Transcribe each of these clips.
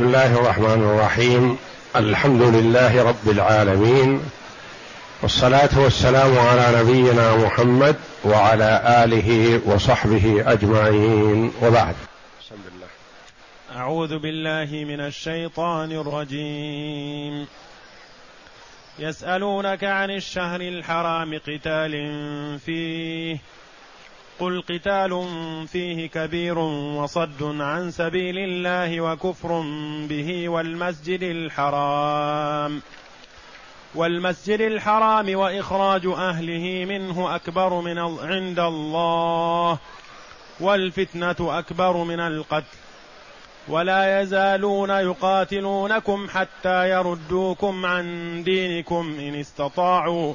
بسم الله الرحمن الرحيم. الحمد لله رب العالمين. والصلاة والسلام على نبينا محمد وعلى آله وصحبه أجمعين. وبعد. بسم الله أعوذ بالله من الشيطان الرجيم. يسألونك عن الشهر الحرام قتال فيه. قل قتال فيه كبير وصد عن سبيل الله وكفر به والمسجد الحرام. والمسجد الحرام وإخراج أهله منه أكبر من عند الله والفتنة أكبر من القتل. ولا يزالون يقاتلونكم حتى يردوكم عن دينكم إن استطاعوا.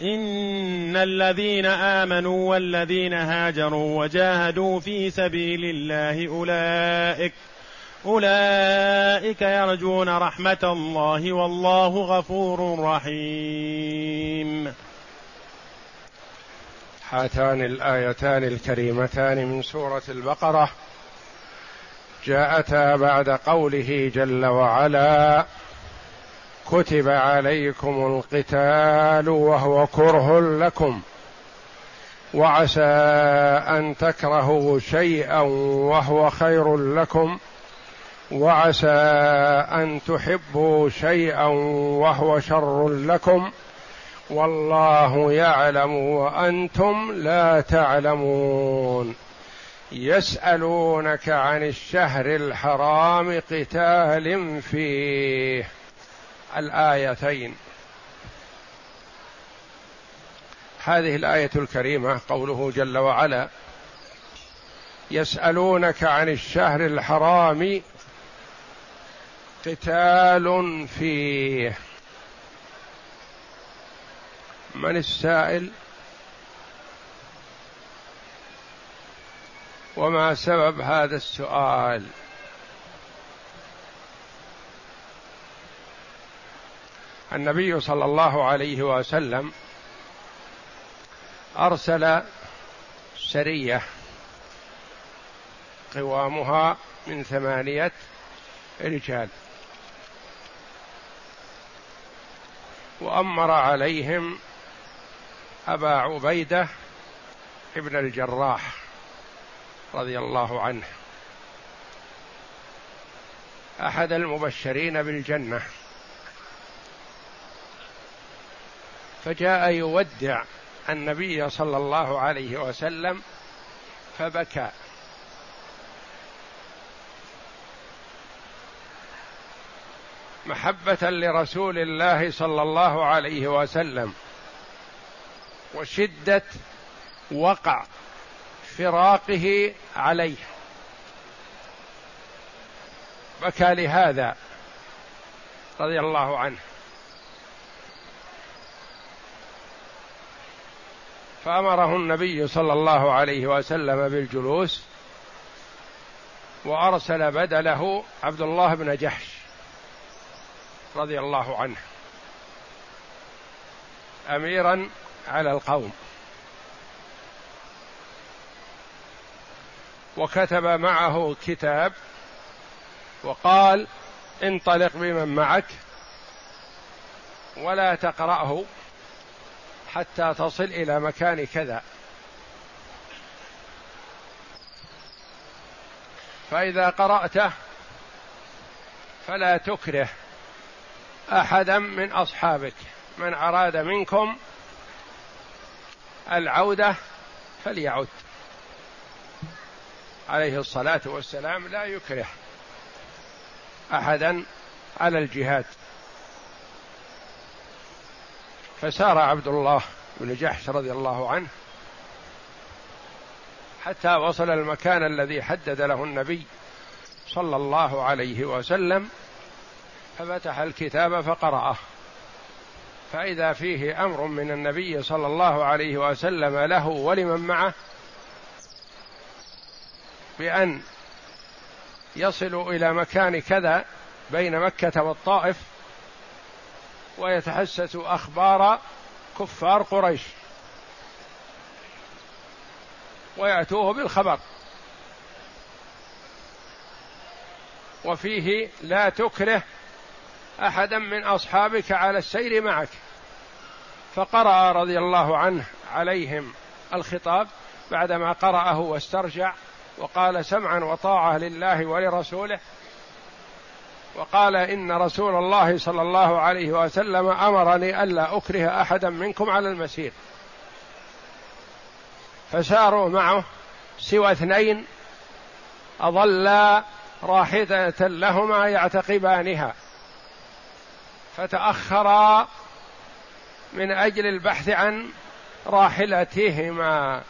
إن الذين آمنوا والذين هاجروا وجاهدوا في سبيل الله اولئك أولئك يرجون رحمة الله والله غفور رحيم. هاتان الآيتان الكريمتان من سورة البقرة جاءتا بعد قوله جل وعلا كتب عليكم القتال وهو كره لكم. وعسى أن تكرهوا شيئا وهو خير لكم. وعسى أن تحبوا شيئا وهو شر لكم. والله يعلم وأنتم لا تعلمون. يسألونك عن الشهر الحرام قتال فيه. الآيتين. هذه الآية الكريمة قوله جل وعلا يسألونك عن الشهر الحرام قتال فيه. من السائل؟ وما سبب هذا السؤال؟ النبي صلى الله عليه وسلم أرسل سرية قوامها من ثمانية رجال. وأمر عليهم أبا عبيدة ابن الجراح رضي الله عنه. أحد المبشرين بالجنة. فجاء يودع النبي صلى الله عليه وسلم فبكى. محبة لرسول الله صلى الله عليه وسلم وشدة وقع فراقه عليه. بكى لهذا رضي الله عنه. فأمره النبي صلى الله عليه وسلم بالجلوس وأرسل بدله عبد الله بن جحش رضي الله عنه أميرا على القوم. وكتب معه كتاب وقال انطلق بمن معك ولا تقرأه حتى تصل إلى مكان كذا. فإذا قرأته فلا تكره أحدا من أصحابك. من أراد منكم العودة فليعد. عليه الصلاة والسلام لا يكره أحدا على الجهاد. فسار عبد الله بن جحش رضي الله عنه حتى وصل المكان الذي حدد له النبي صلى الله عليه وسلم ففتح الكتاب فقرأه. فإذا فيه أمر من النبي صلى الله عليه وسلم له ولمن معه بأن يصلوا إلى مكان كذا بين مكة والطائف ويتحسس أخبار كفار قريش. ويأتوه بالخبر. وفيه لا تكره أحدا من أصحابك على السير معك. فقرأ رضي الله عنه عليهم الخطاب بعدما قرأه واسترجع وقال سمعا وطاعة لله ولرسوله وقال إن رسول الله صلى الله عليه وسلم أمرني ألا أكره أحدا منكم على المسير. فساروا معه سوى اثنين أضلا راحلة لهما يعتقبانها. فتأخرا من أجل البحث عن راحلتهما.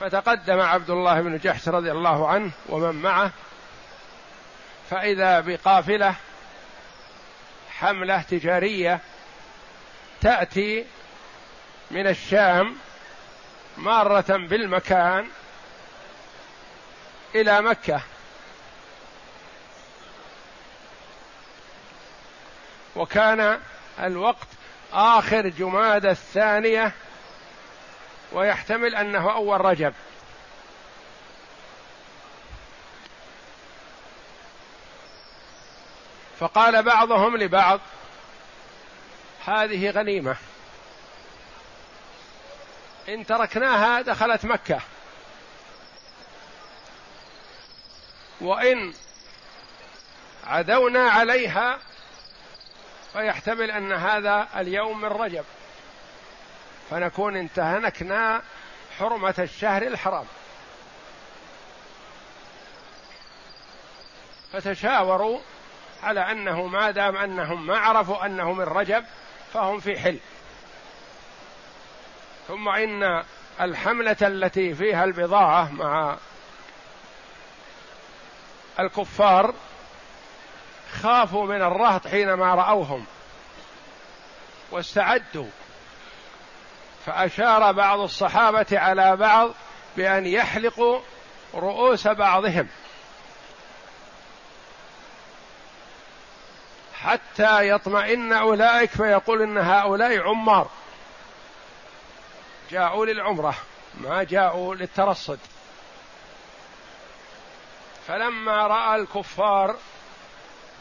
فتقدم عبد الله بن جحش رضي الله عنه ومن معه فإذا بقافلة حملة تجارية تأتي من الشام مارة بالمكان إلى مكة. وكان الوقت آخر جماد الثانية ويحتمل أنه أول رجب. فقال بعضهم لبعض هذه غنيمة. إن تركناها دخلت مكة. وإن عدونا عليها فيحتمل أن هذا اليوم من رجب. فنكون انتهكنا حرمة الشهر الحرام. فتشاوروا على أنه ما دام أنهم ما عرفوا أنه من رجب فهم في حل. ثم إن الحملة التي فيها البضاعة مع الكفار خافوا من الرهط حينما رأوهم واستعدوا. فأشار بعض الصحابة على بعض بأن يحلقوا رؤوس بعضهم. حتى يطمئن أولئك فيقول إن هؤلاء عمار. جاءوا للعمرة ما جاءوا للترصد. فلما رأى الكفار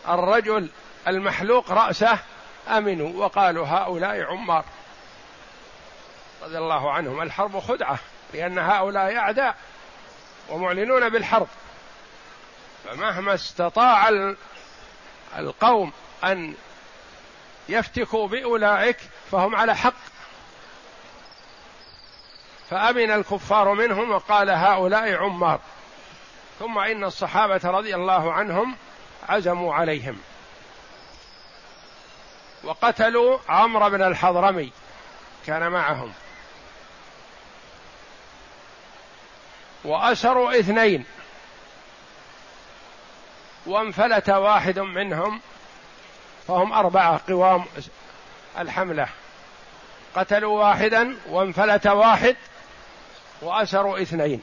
الرجل المحلوق رأسه أمنوا وقالوا هؤلاء عمار. رضي الله عنهم. الحرب خدعة لأن هؤلاء أعداء ومعلنون بالحرب. فمهما استطاع القوم أن يفتكوا بأولئك فهم على حق. فأمن الكفار منهم وقال هؤلاء عمار. ثم إن الصحابة رضي الله عنهم عزموا عليهم. وقتلوا عمرو بن الحضرمي كان معهم. وأسروا اثنين. وانفلت واحد منهم فهم أربعة قوام الحملة. قتلوا واحدا وانفلت واحد وأسروا اثنين.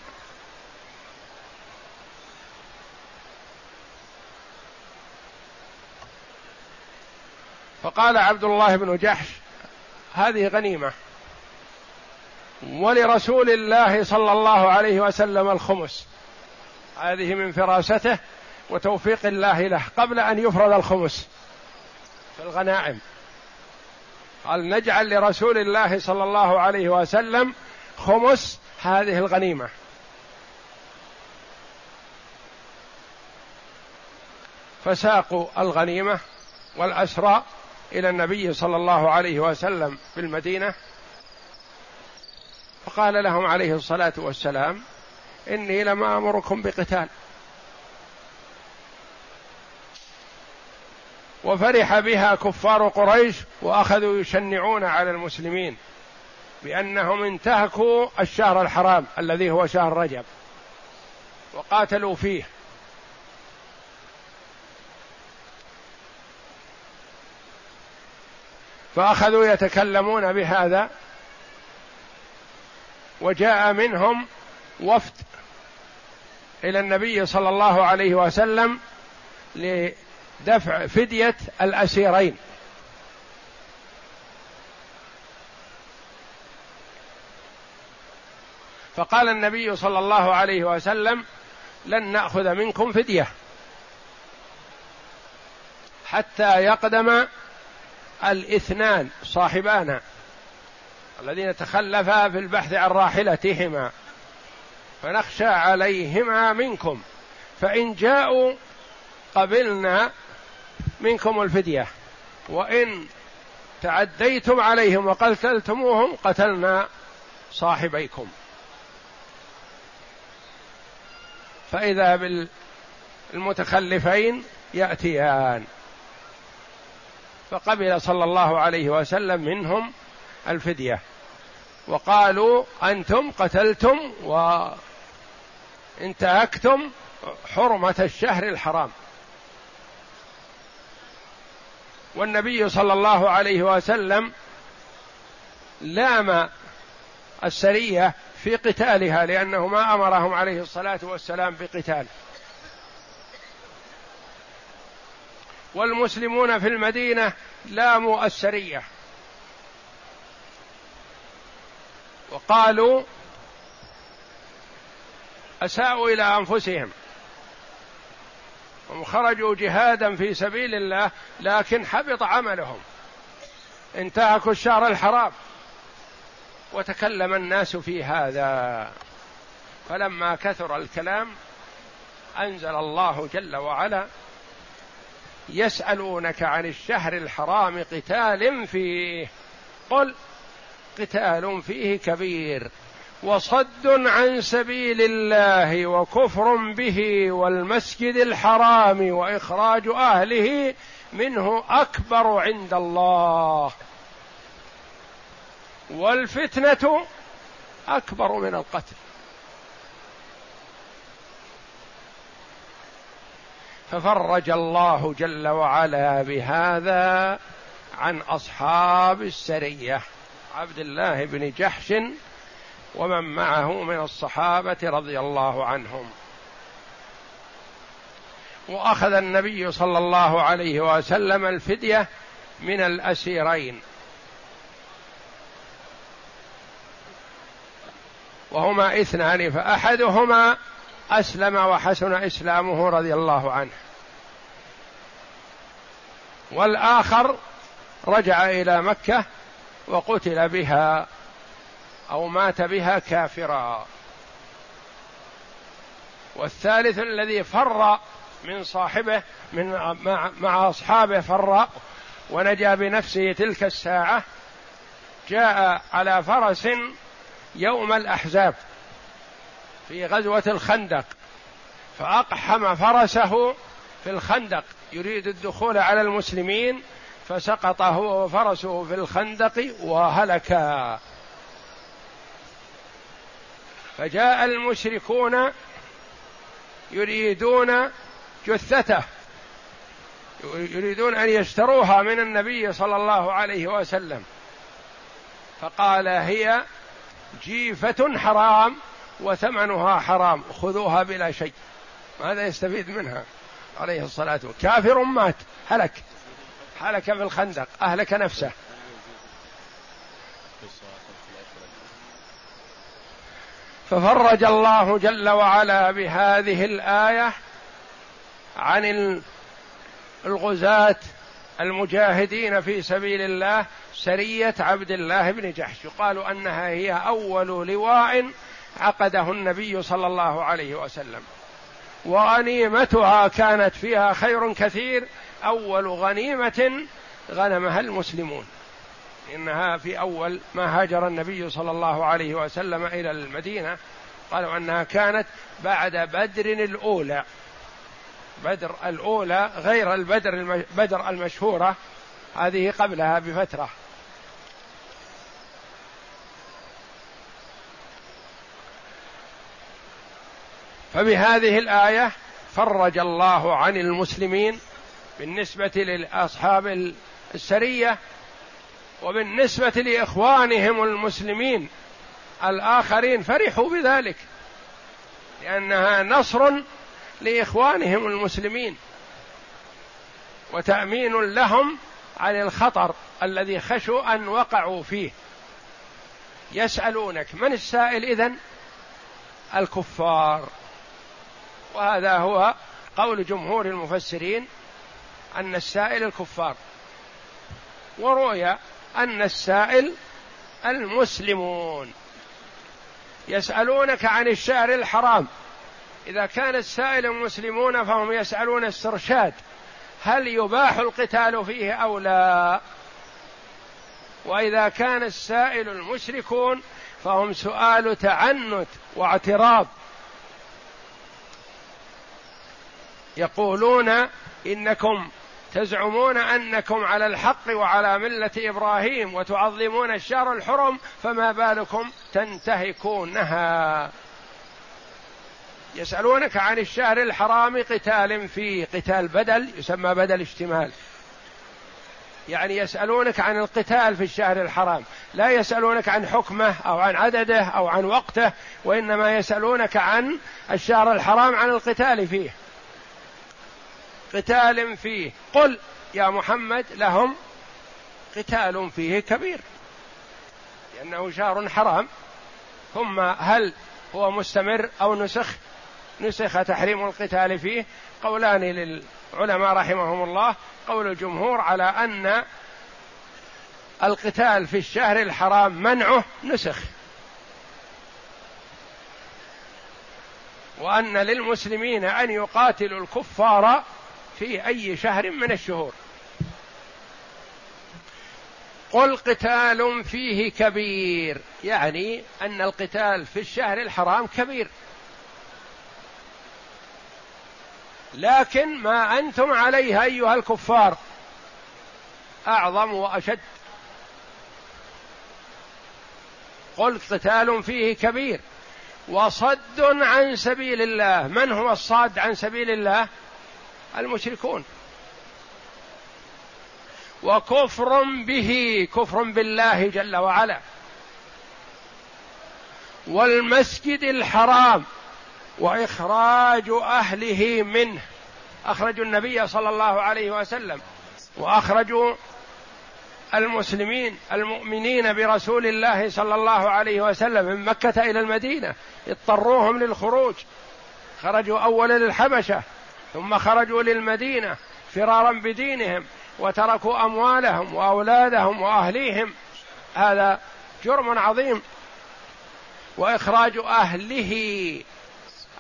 فقال عبد الله بن جحش هذه غنيمة. ولرسول الله صلى الله عليه وسلم الخمس. هذه من فراسته وتوفيق الله له قبل أن يفرض الخمس. في الغنائم. قال نجعل لرسول الله صلى الله عليه وسلم خمس هذه الغنيمة. فساقوا الغنيمة والأسرى إلى النبي صلى الله عليه وسلم في المدينة. فقال لهم عليه الصلاة والسلام إني لم أمركم بقتال. وفرح بها كفار قريش وأخذوا يشنعون على المسلمين بأنهم انتهكوا الشهر الحرام الذي هو شهر رجب وقاتلوا فيه. فأخذوا يتكلمون بهذا وجاء منهم وفد إلى النبي صلى الله عليه وسلم لدفع فدية الأسيرين. فقال النبي صلى الله عليه وسلم لن نأخذ منكم فدية. حتى يقدم الاثنان صاحبانا الذين تخلفا في البحث عن راحلتهما. فنخشى عليهما منكم. فإن جاءوا قبلنا منكم الفدية. وإن تعديتم عليهم وقتلتموهم قتلنا صاحبيكم. فإذا بالمتخلفين يأتيان. فقبل صلى الله عليه وسلم منهم الفدية. وقالوا أنتم قتلتم وانتهكتم حرمة الشهر الحرام. والنبي صلى الله عليه وسلم لام السرية في قتالها لأنه ما أمرهم عليه الصلاة والسلام بقتال. والمسلمون في المدينة لاموا السرية. وقالوا أساءوا إلى أنفسهم. هم خرجوا جهادا في سبيل الله لكن حبط عملهم. انتهكوا الشهر الحرام. وتكلم الناس في هذا. فلما كثر الكلام أنزل الله جل وعلا يسألونك عن الشهر الحرام قتال فيه. قل قتال فيه كبير. وصد عن سبيل الله وكفر به والمسجد الحرام وإخراج أهله منه أكبر عند الله. والفتنة أكبر من القتل. ففرج الله جل وعلا بهذا عن أصحاب السرية. عبد الله بن جحش ومن معه من الصحابة رضي الله عنهم. وأخذ النبي صلى الله عليه وسلم الفدية من الأسيرين. وهما اثنان فأحدهما أسلم وحسن إسلامه رضي الله عنه. والآخر رجع إلى مكة وقتل بها. أو مات بها كافرا. والثالث الذي فر من صاحبه من مع, أصحابه فر ونجا بنفسه تلك الساعة جاء على فرس يوم الأحزاب في غزوة الخندق فأقحم فرسه في الخندق. يريد الدخول على المسلمين فسقط هو وفرسه في الخندق وهلكا. فجاء المشركون يريدون جثته. يريدون أن يشتروها من النبي صلى الله عليه وسلم. فقال هي جيفة حرام وثمنها حرام خذوها بلا شيء. ماذا يستفيد منها؟ عليه الصلاة والسلام. كافر مات هلك. هلك في الخندق أهلك نفسه. ففرج الله جل وعلا بهذه الآية عن الغزاة المجاهدين في سبيل الله سرية عبد الله بن جحش. يقال أنها هي أول لواء عقده النبي صلى الله عليه وسلم. وغنيمتها كانت فيها خير كثير أول غنيمة غنمها المسلمون. إنها في أول ما هاجر النبي صلى الله عليه وسلم إلى المدينة. قالوا أنها كانت بعد بدر الأولى. بدر الأولى غير البدر بدر المشهورة هذه قبلها بفترة. فبهذه الآية فرج الله عن المسلمين بالنسبة لاصحاب السرية وبالنسبة لإخوانهم المسلمين الآخرين فرحوا بذلك لأنها نصر لإخوانهم المسلمين وتأمين لهم عن الخطر الذي خشوا أن وقعوا فيه. يسألونك من السائل إذن؟ الكفار. وهذا هو قول جمهور المفسرين أن السائل الكفار. وروي أن السائل المسلمون يسألونك عن الشهر الحرام. إذا كان السائل المسلمون فهم يسألون استرشاد هل يباح القتال فيه أو لا؟ وإذا كان السائل المشركون فهم سؤال تعنت واعتراض. يقولون إنكم تزعمون أنكم على الحق وعلى ملة إبراهيم وتعظمون الشهر الحرم فما بالكم تنتهكونها. يسألونك عن الشهر الحرام قتال فيه قتال بدل يسمى بدل اشتمال. يعني يسألونك عن القتال في الشهر الحرام. لا يسألونك عن حكمه أو عن عدده أو عن وقته وإنما يسألونك عن الشهر الحرام عن القتال فيه. قتال فيه. قل يا محمد لهم قتال فيه كبير. لأنه شهر حرام. ثم هل هو مستمر أو نسخ؟ نسخ تحريم القتال فيه. قولان للعلماء رحمهم الله. قول الجمهور على أن القتال في الشهر الحرام منعه نسخ. وأن للمسلمين أن يقاتلوا الكفار في أي شهر من الشهور. قل قتال فيه كبير يعني أن القتال في الشهر الحرام كبير. لكن ما أنتم عليه أيها الكفار أعظم وأشد. قل قتال فيه كبير. وصد عن سبيل الله. من هو الصاد عن سبيل الله؟ المشركون. وكفر به كفر بالله جل وعلا. والمسجد الحرام وإخراج أهله منه. أخرجوا النبي صلى الله عليه وسلم. وأخرجوا المسلمين المؤمنين برسول الله صلى الله عليه وسلم من مكة إلى المدينة. اضطروهم للخروج. خرجوا اولا للحبشه ثم خرجوا للمدينة فرارا بدينهم وتركوا أموالهم وأولادهم وأهليهم. هذا جرم عظيم. وإخراج أهله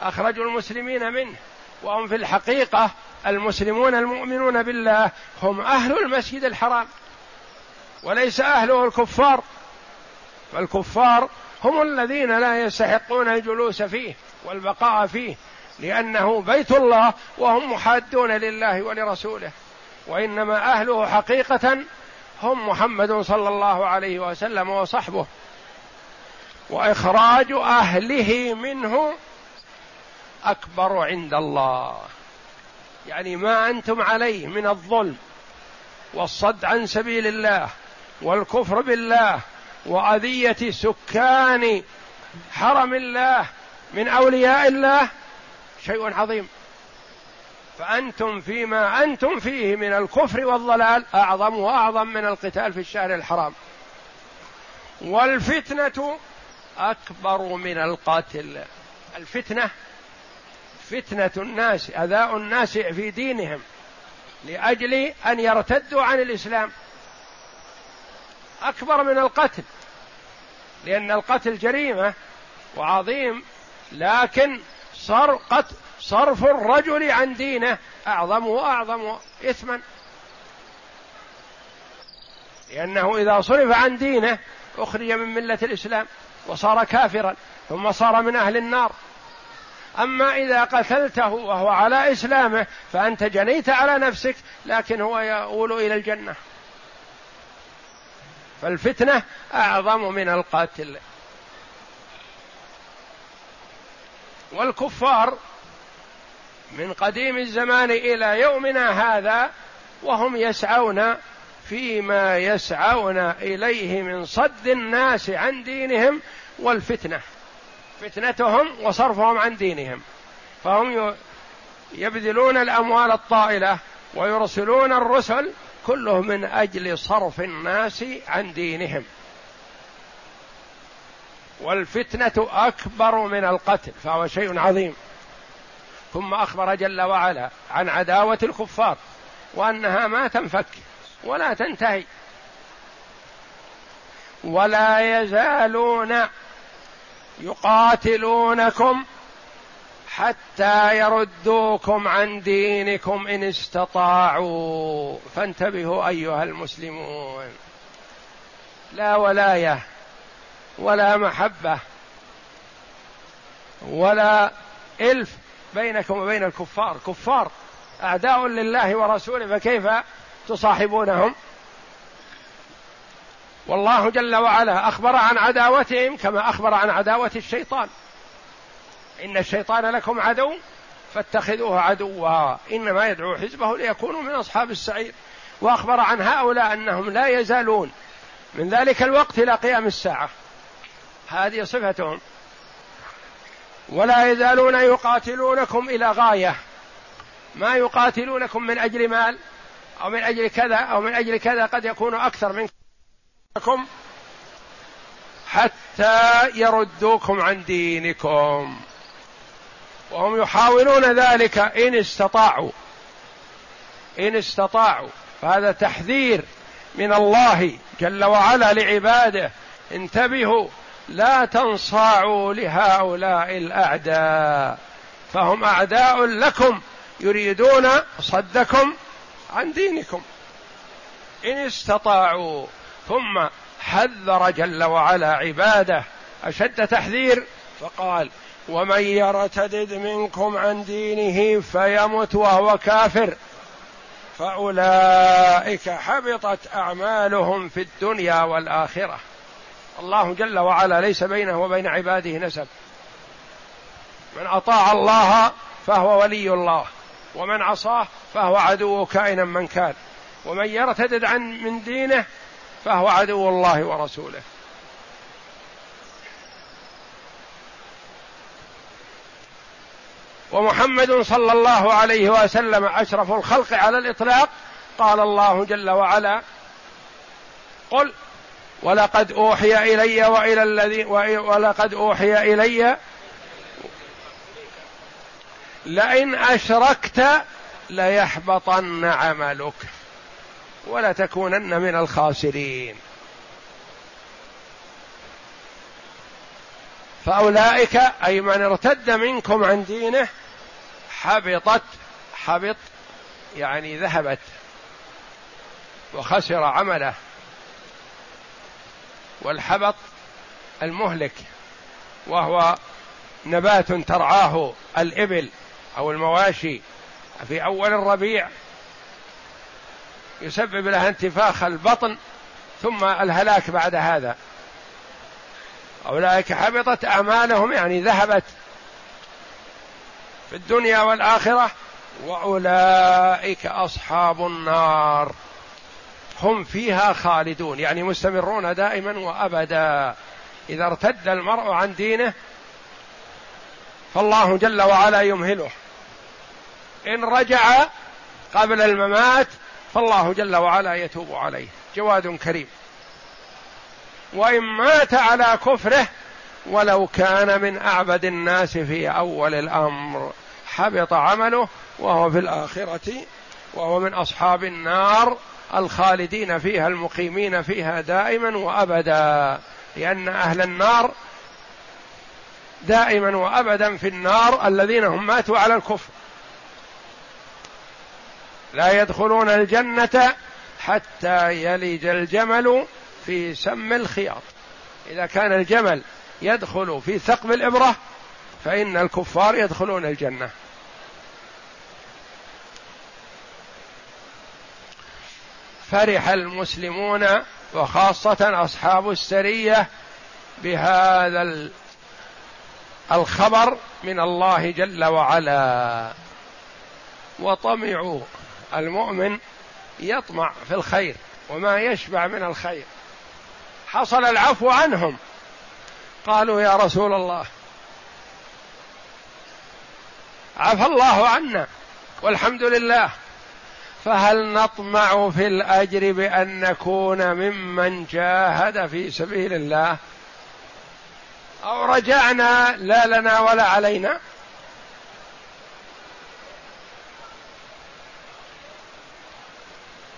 اخرجوا المسلمين منه. وهم في الحقيقة المسلمون المؤمنون بالله هم أهل المسجد الحرام وليس أهله الكفار. فالكفار هم الذين لا يستحقون الجلوس فيه والبقاء فيه. لأنه بيت الله وهم محادون لله ولرسوله. وإنما أهله حقيقة هم محمد صلى الله عليه وسلم وصحبه. وإخراج أهله منه أكبر عند الله. يعني ما أنتم عليه من الظلم والصد عن سبيل الله والكفر بالله وأذية سكان حرم الله من أولياء الله شيء عظيم. فأنتم فيما أنتم فيه من الكفر والضلال أعظم وأعظم من القتال في الشهر الحرام. والفتنة أكبر من القاتل. الفتنة فتنة الناس أذاء الناس في دينهم لأجل أن يرتدوا عن الإسلام. أكبر من القتل لأن القتل جريمة وعظيم لكن صرقت صرف الرجل عن دينه. أعظم وأعظم إثما. لأنه إذا صرف عن دينه أخرج من ملة الإسلام وصار كافرا ثم صار من أهل النار. أما إذا قتلته وهو على إسلامه فأنت جنيت على نفسك لكن هو يؤول إلى الجنة. فالفتنة أعظم من القاتل والكفار من قديم الزمان إلى يومنا هذا وهم يسعون فيما يسعون إليه من صد الناس عن دينهم والفتنة. فتنتهم وصرفهم عن دينهم. فهم يبذلون الأموال الطائلة ويرسلون الرسل كله من أجل صرف الناس عن دينهم. والفتنة أكبر من القتل فهو شيء عظيم. ثم أخبر جل وعلا عن عداوة الكفار وأنها ما تنفك ولا تنتهي. ولا يزالون يقاتلونكم حتى يردوكم عن دينكم إن استطاعوا. فانتبهوا أيها المسلمون. لا ولاية ولا محبة ولا إلف بينكم وبين الكفار. كفار أعداء لله ورسوله فكيف تصاحبونهم؟ والله جل وعلا أخبر عن عداوتهم كما أخبر عن عداوة الشيطان. إن الشيطان لكم عدو فاتخذوه عدوا. إنما يدعو حزبه ليكونوا من أصحاب السعير. وأخبر عن هؤلاء أنهم لا يزالون. من ذلك الوقت إلى قيام الساعة. هذه صفتهم. ولا يزالون يقاتلونكم إلى غاية. ما يقاتلونكم من أجل مال أو من أجل كذا أو من أجل كذا قد يكون أكثر منكم حتى يردوكم عن دينكم. وهم يحاولون ذلك إن استطاعوا. إن استطاعوا. فهذا تحذير من الله جل وعلا لعباده. انتبهوا. لا تنصاعوا لهؤلاء الأعداء. فهم أعداء لكم يريدون صدكم عن دينكم. إن استطاعوا ثم حذر جل وعلا عباده أشد تحذير فقال ومن يرتدد منكم عن دينه فيمت وهو كافر. فأولئك حبطت أعمالهم في الدنيا والآخرة. الله جل وعلا ليس بينه وبين عباده نسب. من أطاع الله فهو ولي الله ومن عصاه فهو عدو كائنا من كان ومن يرتدد عن من دينه فهو عدو الله ورسوله. ومحمد صلى الله عليه وسلم أشرف الخلق على الإطلاق قال الله جل وعلا قل ولقد أوحي إلي وإلى الذي ولقد أوحي إلي لئن أشركت ليحبطن عملك ولتكونن من الخاسرين. فأولئك أي من ارتد منكم عن دينه حبطت حبط يعني ذهبت وخسر عمله. والحبط المهلك وهو نبات ترعاه الإبل أو المواشي في أول الربيع. يسبب لها انتفاخ البطن ثم الهلاك بعد هذا. أولئك حبطت أعمالهم يعني ذهبت في الدنيا والآخرة وأولئك أصحاب النار. هم فيها خالدون يعني مستمرون دائما وابدا. إذا ارتد المرء عن دينه فالله جل وعلا يمهله. إن رجع قبل الممات فالله جل وعلا يتوب عليه. جواد كريم. وإن مات على كفره ولو كان من أعبد الناس في أول الأمر. حبط عمله وهو في الآخرة وهو من أصحاب النار. الخالدين فيها المقيمين فيها دائما وأبدا لأن أهل النار دائما وأبدا في النار الذين هم ماتوا على الكفر. لا يدخلون الجنة حتى يلج الجمل في سم الخياط. إذا كان الجمل يدخل في ثقب الإبرة فإن الكفار يدخلون الجنة. فرح المسلمون وخاصة أصحاب السرية بهذا الخبر من الله جل وعلا. وطمعوا المؤمن يطمع في الخير وما يشبع من الخير. حصل العفو عنهم. قالوا يا رسول الله عفى الله عنا والحمد لله. فهل نطمع في الأجر بأن نكون ممن جاهد في سبيل الله؟ أو رجعنا لا لنا ولا علينا؟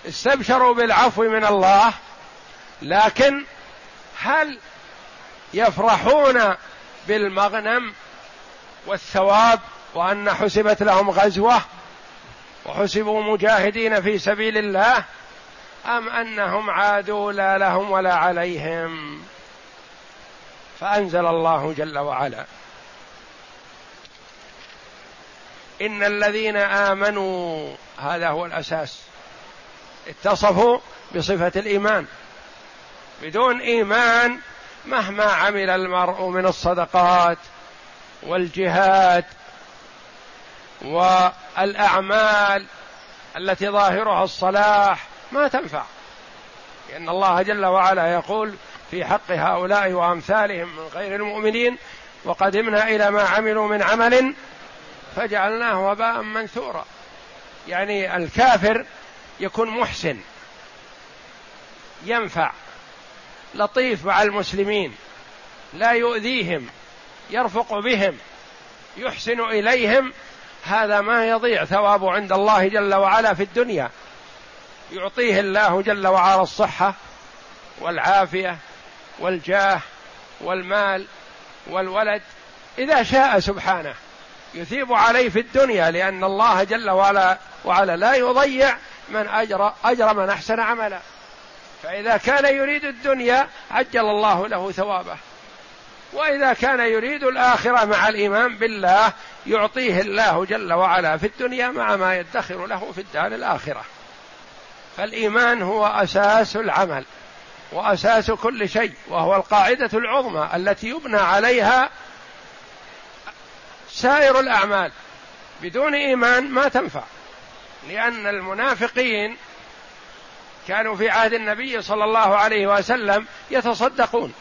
استبشروا بالعفو من الله لكن هل يفرحون بالمغنم والثواب وأن حسبت لهم غزوة؟ وحسبوا مجاهدين في سبيل الله أم أنهم عادوا لا لهم ولا عليهم. فأنزل الله جل وعلا إن الذين آمنوا هذا هو الأساس اتصفوا بصفة الإيمان. بدون إيمان مهما عمل المرء من الصدقات والجهاد والأعمال التي ظاهرها الصلاح ما تنفع. لأن الله جل وعلا يقول في حق هؤلاء وأمثالهم من غير المؤمنين وقدمنا إلى ما عملوا من عمل فجعلناه وباء منثورا. يعني الكافر يكون محسن ينفع لطيف مع المسلمين لا يؤذيهم يرفق بهم يحسن إليهم هذا ما يضيع ثوابه عند الله جل وعلا في الدنيا. يعطيه الله جل وعلا الصحة والعافية والجاه والمال والولد. إذا شاء سبحانه يثيب عليه في الدنيا لأن الله جل وعلا وعلا لا يضيع من اجر أجر من أحسن عملا. فإذا كان يريد الدنيا عجل الله له ثوابه. وإذا كان يريد الآخرة مع الإيمان بالله يعطيه الله جل وعلا في الدنيا مع ما يدخر له في الدار الآخرة. فالإيمان هو أساس العمل وأساس كل شيء وهو القاعدة العظمى التي يبنى عليها سائر الأعمال. بدون إيمان ما تنفع لأن المنافقين كانوا في عهد النبي صلى الله عليه وسلم يتصدقون.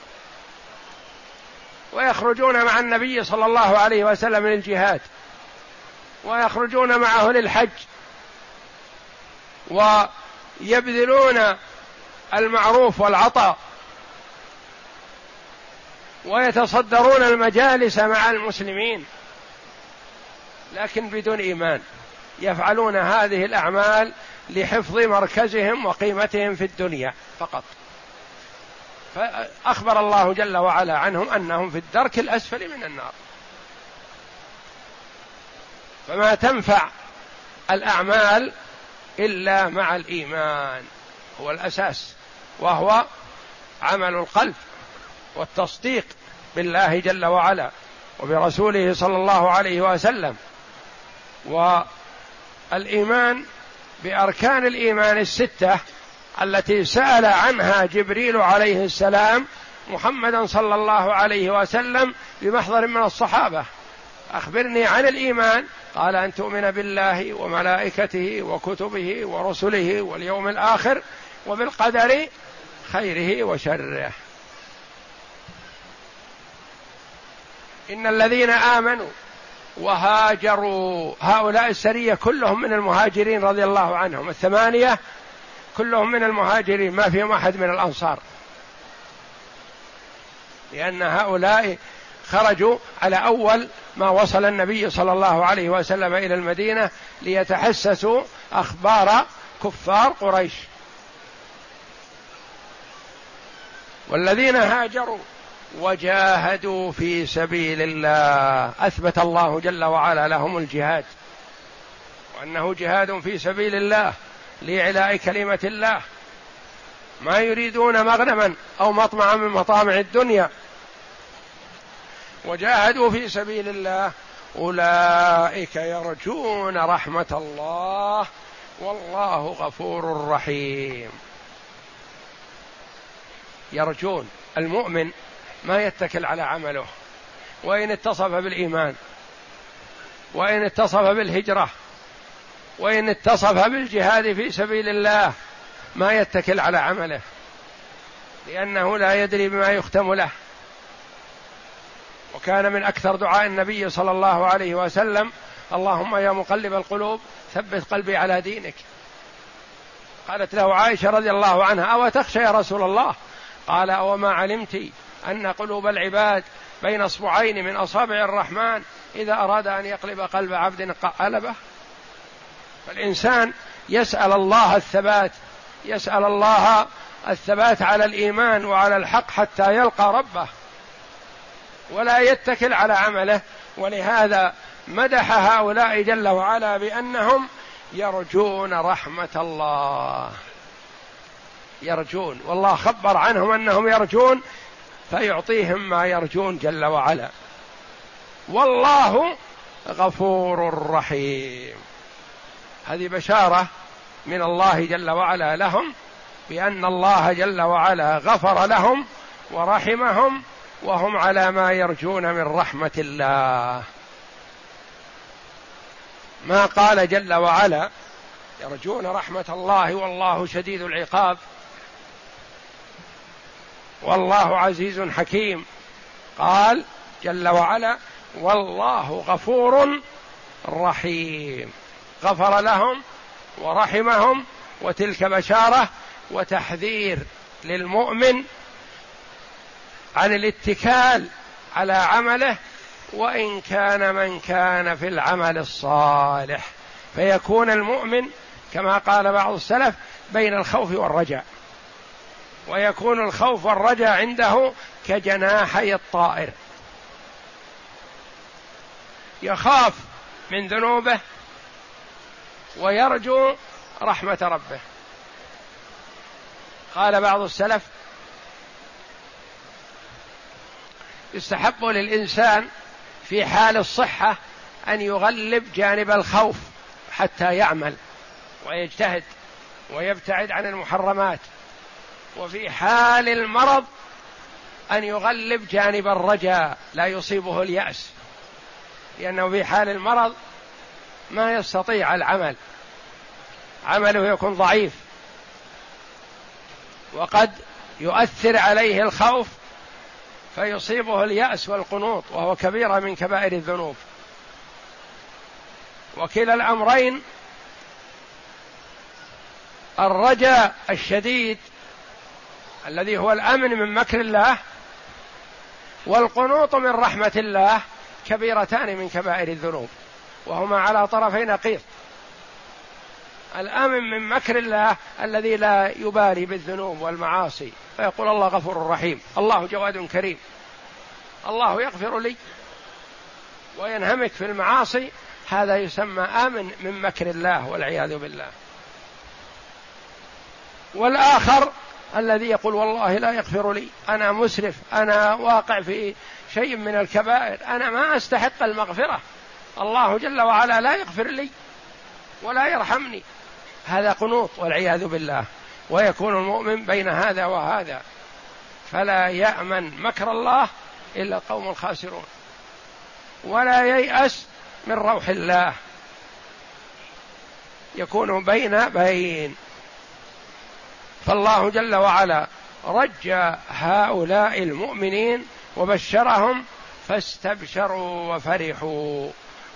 ويخرجون مع النبي صلى الله عليه وسلم للجهاد ويخرجون معه للحج ويبذلون المعروف والعطاء ويتصدرون المجالس مع المسلمين لكن بدون إيمان يفعلون هذه الأعمال لحفظ مركزهم وقيمتهم في الدنيا فقط. فأخبر الله جل وعلا عنهم أنهم في الدرك الأسفل من النار. فما تنفع الأعمال إلا مع الإيمان. هو الأساس وهو عمل القلب والتصديق بالله جل وعلا وبرسوله صلى الله عليه وسلم. والإيمان بأركان الإيمان الستة التي سأل عنها جبريل عليه السلام محمدا صلى الله عليه وسلم بمحضر من الصحابة. أخبرني عن الإيمان. قال أن تؤمن بالله وملائكته وكتبه ورسله واليوم الآخر وبالقدر خيره وشره. إن الذين آمنوا وهاجروا هؤلاء السرية كلهم من المهاجرين رضي الله عنهم. الثمانية كلهم من المهاجرين ما فيهم أحد من الأنصار. لأن هؤلاء خرجوا على أول ما وصل النبي صلى الله عليه وسلم إلى المدينة ليتحسسوا أخبار كفار قريش. والذين هاجروا وجاهدوا في سبيل الله. أثبت الله جل وعلا لهم الجهاد. وأنه جهاد في سبيل الله. لإعلاء كلمة الله. ما يريدون مغنما أو مطمعا من مطامع الدنيا. وجاهدوا في سبيل الله. أولئك يرجون رحمة الله. والله غفور رحيم. يرجون. المؤمن ما يتكل على عمله. وإن اتصف بالإيمان. وإن اتصف بالهجرة. وإن اتصف بالجهاد في سبيل الله ما يتكل على عمله لأنه لا يدري بما يختم له. وكان من أكثر دعاء النبي صلى الله عليه وسلم اللهم يا مقلب القلوب ثبت قلبي على دينك. قالت له عائشة رضي الله عنها أو تخشى يا رسول الله؟ قال أوما علمت أن قلوب العباد بين أصبعين من أصابع الرحمن إذا أراد أن يقلب قلب عبد قلبه فالإنسان يسأل الله الثبات يسأل الله الثبات على الإيمان وعلى الحق حتى يلقى ربه ولا يتكل على عمله. ولهذا مدح هؤلاء جل وعلا بأنهم يرجون رحمة الله. يرجون والله خبر عنهم أنهم يرجون فيعطيهم ما يرجون جل وعلا. والله غفور رحيم. هذه بشارة من الله جل وعلا لهم بأن الله جل وعلا غفر لهم ورحمهم وهم على ما يرجون من رحمة الله. ما قال جل وعلا يرجون رحمة الله والله شديد العقاب والله عزيز حكيم. قال جل وعلا والله غفور رحيم. غفر لهم ورحمهم وتلك بشارة وتحذير للمؤمن عن الاتكال على عمله وإن كان من كان في العمل الصالح. فيكون المؤمن كما قال بعض السلف بين الخوف والرجاء. ويكون الخوف والرجاء عنده كجناحي الطائر. يخاف من ذنوبه ويرجو رحمة ربه. قال بعض السلف يستحب للإنسان في حال الصحة أن يغلب جانب الخوف حتى يعمل ويجتهد ويبتعد عن المحرمات وفي حال المرض أن يغلب جانب الرجاء لا يصيبه اليأس لأنه في حال المرض ما يستطيع العمل. عمله يكون ضعيف. وقد يؤثر عليه الخوف فيصيبه اليأس والقنوط وهو كبيره من كبائر الذنوب. وكلا الأمرين الرجاء الشديد الذي هو الأمن من مكر الله والقنوط من رحمة الله كبيرتان من كبائر الذنوب. وهما على طرفي نقيض. الآمن من مكر الله الذي لا يبالي بالذنوب والمعاصي. فيقول الله غفور رحيم. الله جواد كريم. الله يغفر لي وينهمك في المعاصي. هذا يسمى آمن من مكر الله والعياذ بالله. والآخر الذي يقول والله لا يغفر لي. أنا مسرف. أنا واقع في شيء من الكبائر. أنا ما أستحق المغفرة. الله جل وعلا لا يغفر لي ولا يرحمني. هذا قنوط والعياذ بالله. ويكون المؤمن بين هذا وهذا. فلا يأمن مكر الله إلا القوم الخاسرون. ولا ييأس من روح الله. يكون بين بين فالله جل وعلا رجى هؤلاء المؤمنين وبشرهم فاستبشروا وفرحوا.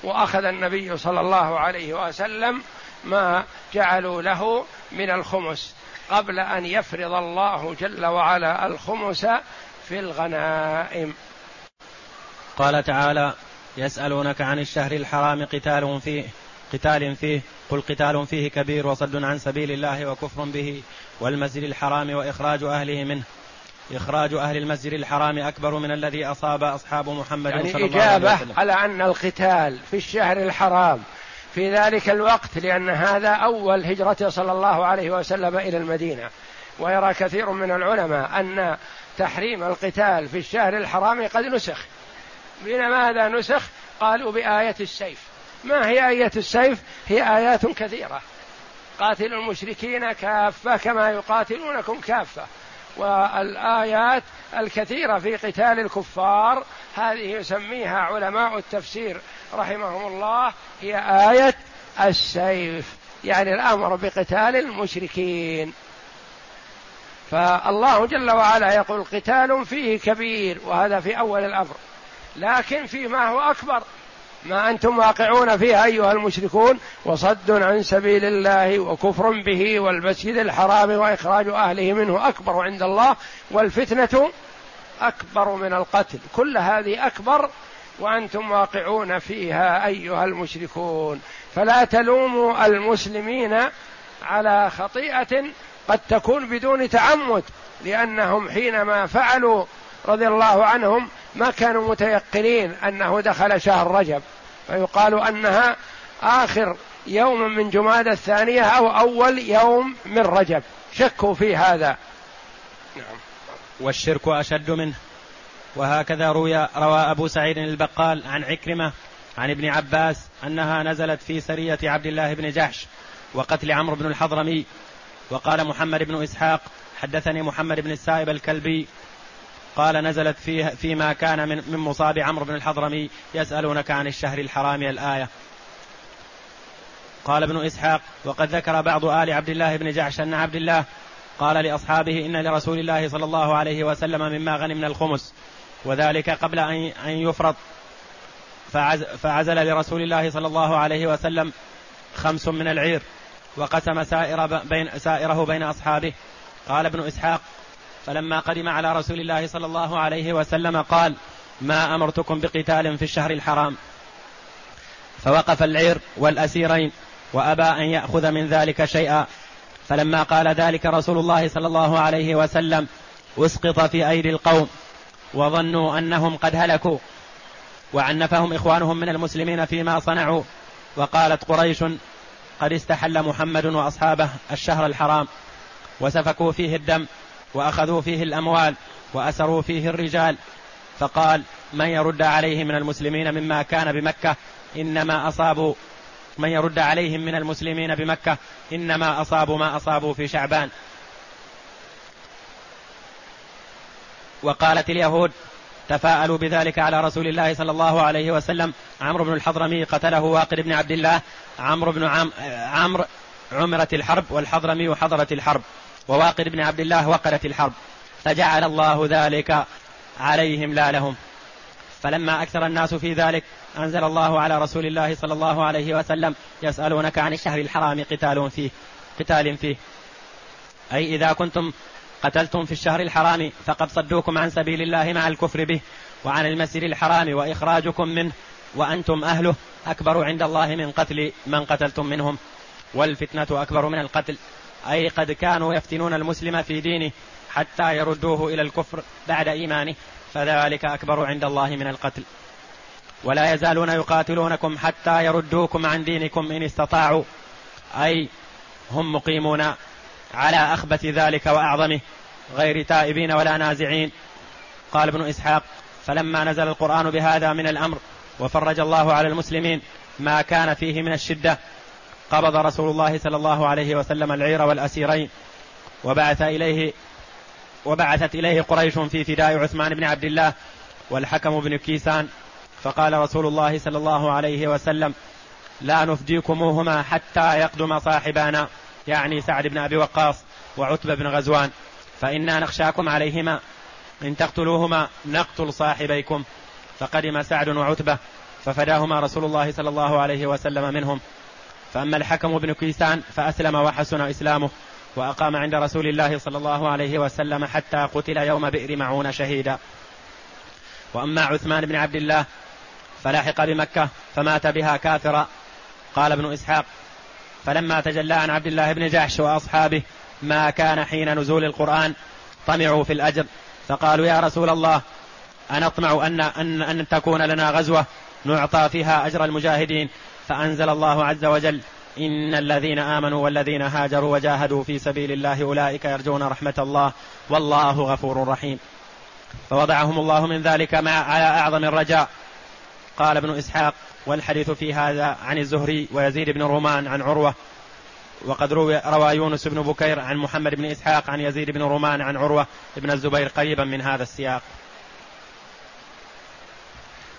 وأخذ النبي صلى الله عليه وسلم ما جعلوا له من الخمس قبل أن يفرض الله جل وعلا الخمس في الغنائم. قال تعالى يسألونك عن الشهر الحرام قتال فيه قتال فيه قل قتال فيه كبير وصد عن سبيل الله وكفر به والمسجد الحرام وإخراج أهله منه. إخراج أهل المسجد الحرام أكبر من الذي أصاب أصحاب محمد يعني صلى الله عليه وسلم. إجابة على أن القتال في الشهر الحرام في ذلك الوقت لأن هذا أول هجرة صلى الله عليه وسلم إلى المدينة. ويرى كثير من العلماء أن تحريم القتال في الشهر الحرام قد نسخ. بماذا نسخ؟ قالوا بآية السيف. ما هي آية السيف؟ هي آيات كثيرة. قاتلوا المشركين كافة كما يقاتلونكم كافة. والآيات الكثيرة في قتال الكفار هذه يسميها علماء التفسير رحمهم الله هي آية السيف يعني الأمر بقتال المشركين. فالله جل وعلا يقول قتال فيه كبير وهذا في أول الأمر لكن فيما هو أكبر ما أنتم واقعون فيها أيها المشركون وصد عن سبيل الله وكفر به والمسجد الحرام وإخراج أهله منه أكبر عند الله والفتنة أكبر من القتل. كل هذه أكبر وأنتم واقعون فيها أيها المشركون. فلا تلوموا المسلمين على خطيئة قد تكون بدون تعمد لأنهم حينما فعلوا رضي الله عنهم ما كانوا متيقنين أنه دخل شهر رجب فيقال أنها آخر يوم من جماد الثانية أو أول يوم من رجب. شكوا في هذا. نعم. والشرك أشد منه. وهكذا روي روى أبو سعيد البقال عن عكرمة عن ابن عباس أنها نزلت في سرية عبد الله بن جحش وقتل عمرو بن الحضرمي. وقال محمد بن إسحاق حدثني محمد بن السائب الكلبي قال نزلت فيه فيما كان من من مصاب عمرو بن الحضرمي يسألونك عن الشهر الحرام الآية قال ابن إسحاق وقد ذكر بعض آل عبد الله بن جعش أن عبد الله قال لأصحابه إن لرسول الله صلى الله عليه وسلم مما غنمنا الخمس وذلك قبل أن يفرض فعزل لرسول الله صلى الله عليه وسلم خمس من العير وقسم سائر بين سائره بين أصحابه. قال ابن إسحاق فلما قدم على رسول الله صلى الله عليه وسلم قال ما أمرتكم بقتال في الشهر الحرام؟ فوقف العير والأسيرين وأبى أن يأخذ من ذلك شيئا. فلما قال ذلك رسول الله صلى الله عليه وسلم أسقط في أيدي القوم وظنوا أنهم قد هلكوا وعنفهم إخوانهم من المسلمين فيما صنعوا. وقالت قريش قد استحل محمد وأصحابه الشهر الحرام وسفكوا فيه الدم وأخذوا فيه الأموال وأسروا فيه الرجال. فقال من يرد عليه من المسلمين مما كان بمكة؟ إنما اصابوا من يرد عليهم من المسلمين بمكة؟ إنما أصابوا ما أصابوا في شعبان. وقالت اليهود تفاءلوا بذلك على رسول الله صلى الله عليه وسلم. عمرو بن الحضرمي قتله واقد بن عبد الله. عمرو بن عم عمرو عمرت الحرب والحضرمي حضرت الحرب. وواقد بن عبد الله وقرت الحرب. فجعل الله ذلك عليهم لا لهم. فلما أكثر الناس في ذلك أنزل الله على رسول الله صلى الله عليه وسلم يسألونك عن الشهر الحرام قتال فيه قتال فيه. أي إذا كنتم قتلتم في الشهر الحرام فقد صدوكم عن سبيل الله مع الكفر به وعن المسجد الحرام وإخراجكم منه وأنتم أهله. أكبر عند الله من قتل من قتلتم منهم. والفتنة أكبر من القتل. أي قد كانوا يفتنون المسلم في دينه حتى يردوه إلى الكفر بعد إيمانه فذلك أكبر عند الله من القتل. ولا يزالون يقاتلونكم حتى يردوكم عن دينكم إن استطاعوا. أي هم مقيمون على أخبث ذلك وأعظمه غير تائبين ولا نازعين. قال ابن إسحاق فلما نزل القرآن بهذا من الأمر وفرج الله على المسلمين ما كان فيه من الشدة قبض رسول الله صلى الله عليه وسلم العير والأسيرين وبعث إليه وبعثت إليه قريش في فداء عثمان بن عبد الله والحكم بن كيسان. فقال رسول الله صلى الله عليه وسلم لا نفديكموهما حتى يقدم صاحبانا يعني سعد بن أبي وقاص وعتبة بن غزوان. فإنا نخشاكم عليهما إن تقتلوهما نقتل صاحبيكم. فقدم سعد وعتبة ففداهما رسول الله صلى الله عليه وسلم منهم. فأما الحكم بن كيسان فأسلم وحسن إسلامه وأقام عند رسول الله صلى الله عليه وسلم حتى قتل يوم بئر معون شهيدا. وأما عثمان بن عبد الله فلاحق بمكة فمات بها كافرا. قال ابن إسحاق فلما تجلى عن عبد الله بن جحش وأصحابه ما كان حين نزول القرآن طمعوا في الأجر. فقالوا يا رسول الله أنطمع أن, أن, أن تكون لنا غزوة نعطى فيها أجر المجاهدين. فأنزل الله عز وجل إن الذين آمنوا والذين هاجروا وجاهدوا في سبيل الله أولئك يرجون رحمة الله والله غفور رحيم. فوضعهم الله من ذلك مع على أعظم الرجاء. قال ابن إسحاق والحديث في هذا عن الزهري ويزيد بن رومان عن عروة. وقد روى, روى يونس بن بكير عن محمد بن إسحاق عن يزيد بن رومان عن عروة بن الزبير قريبا من هذا السياق.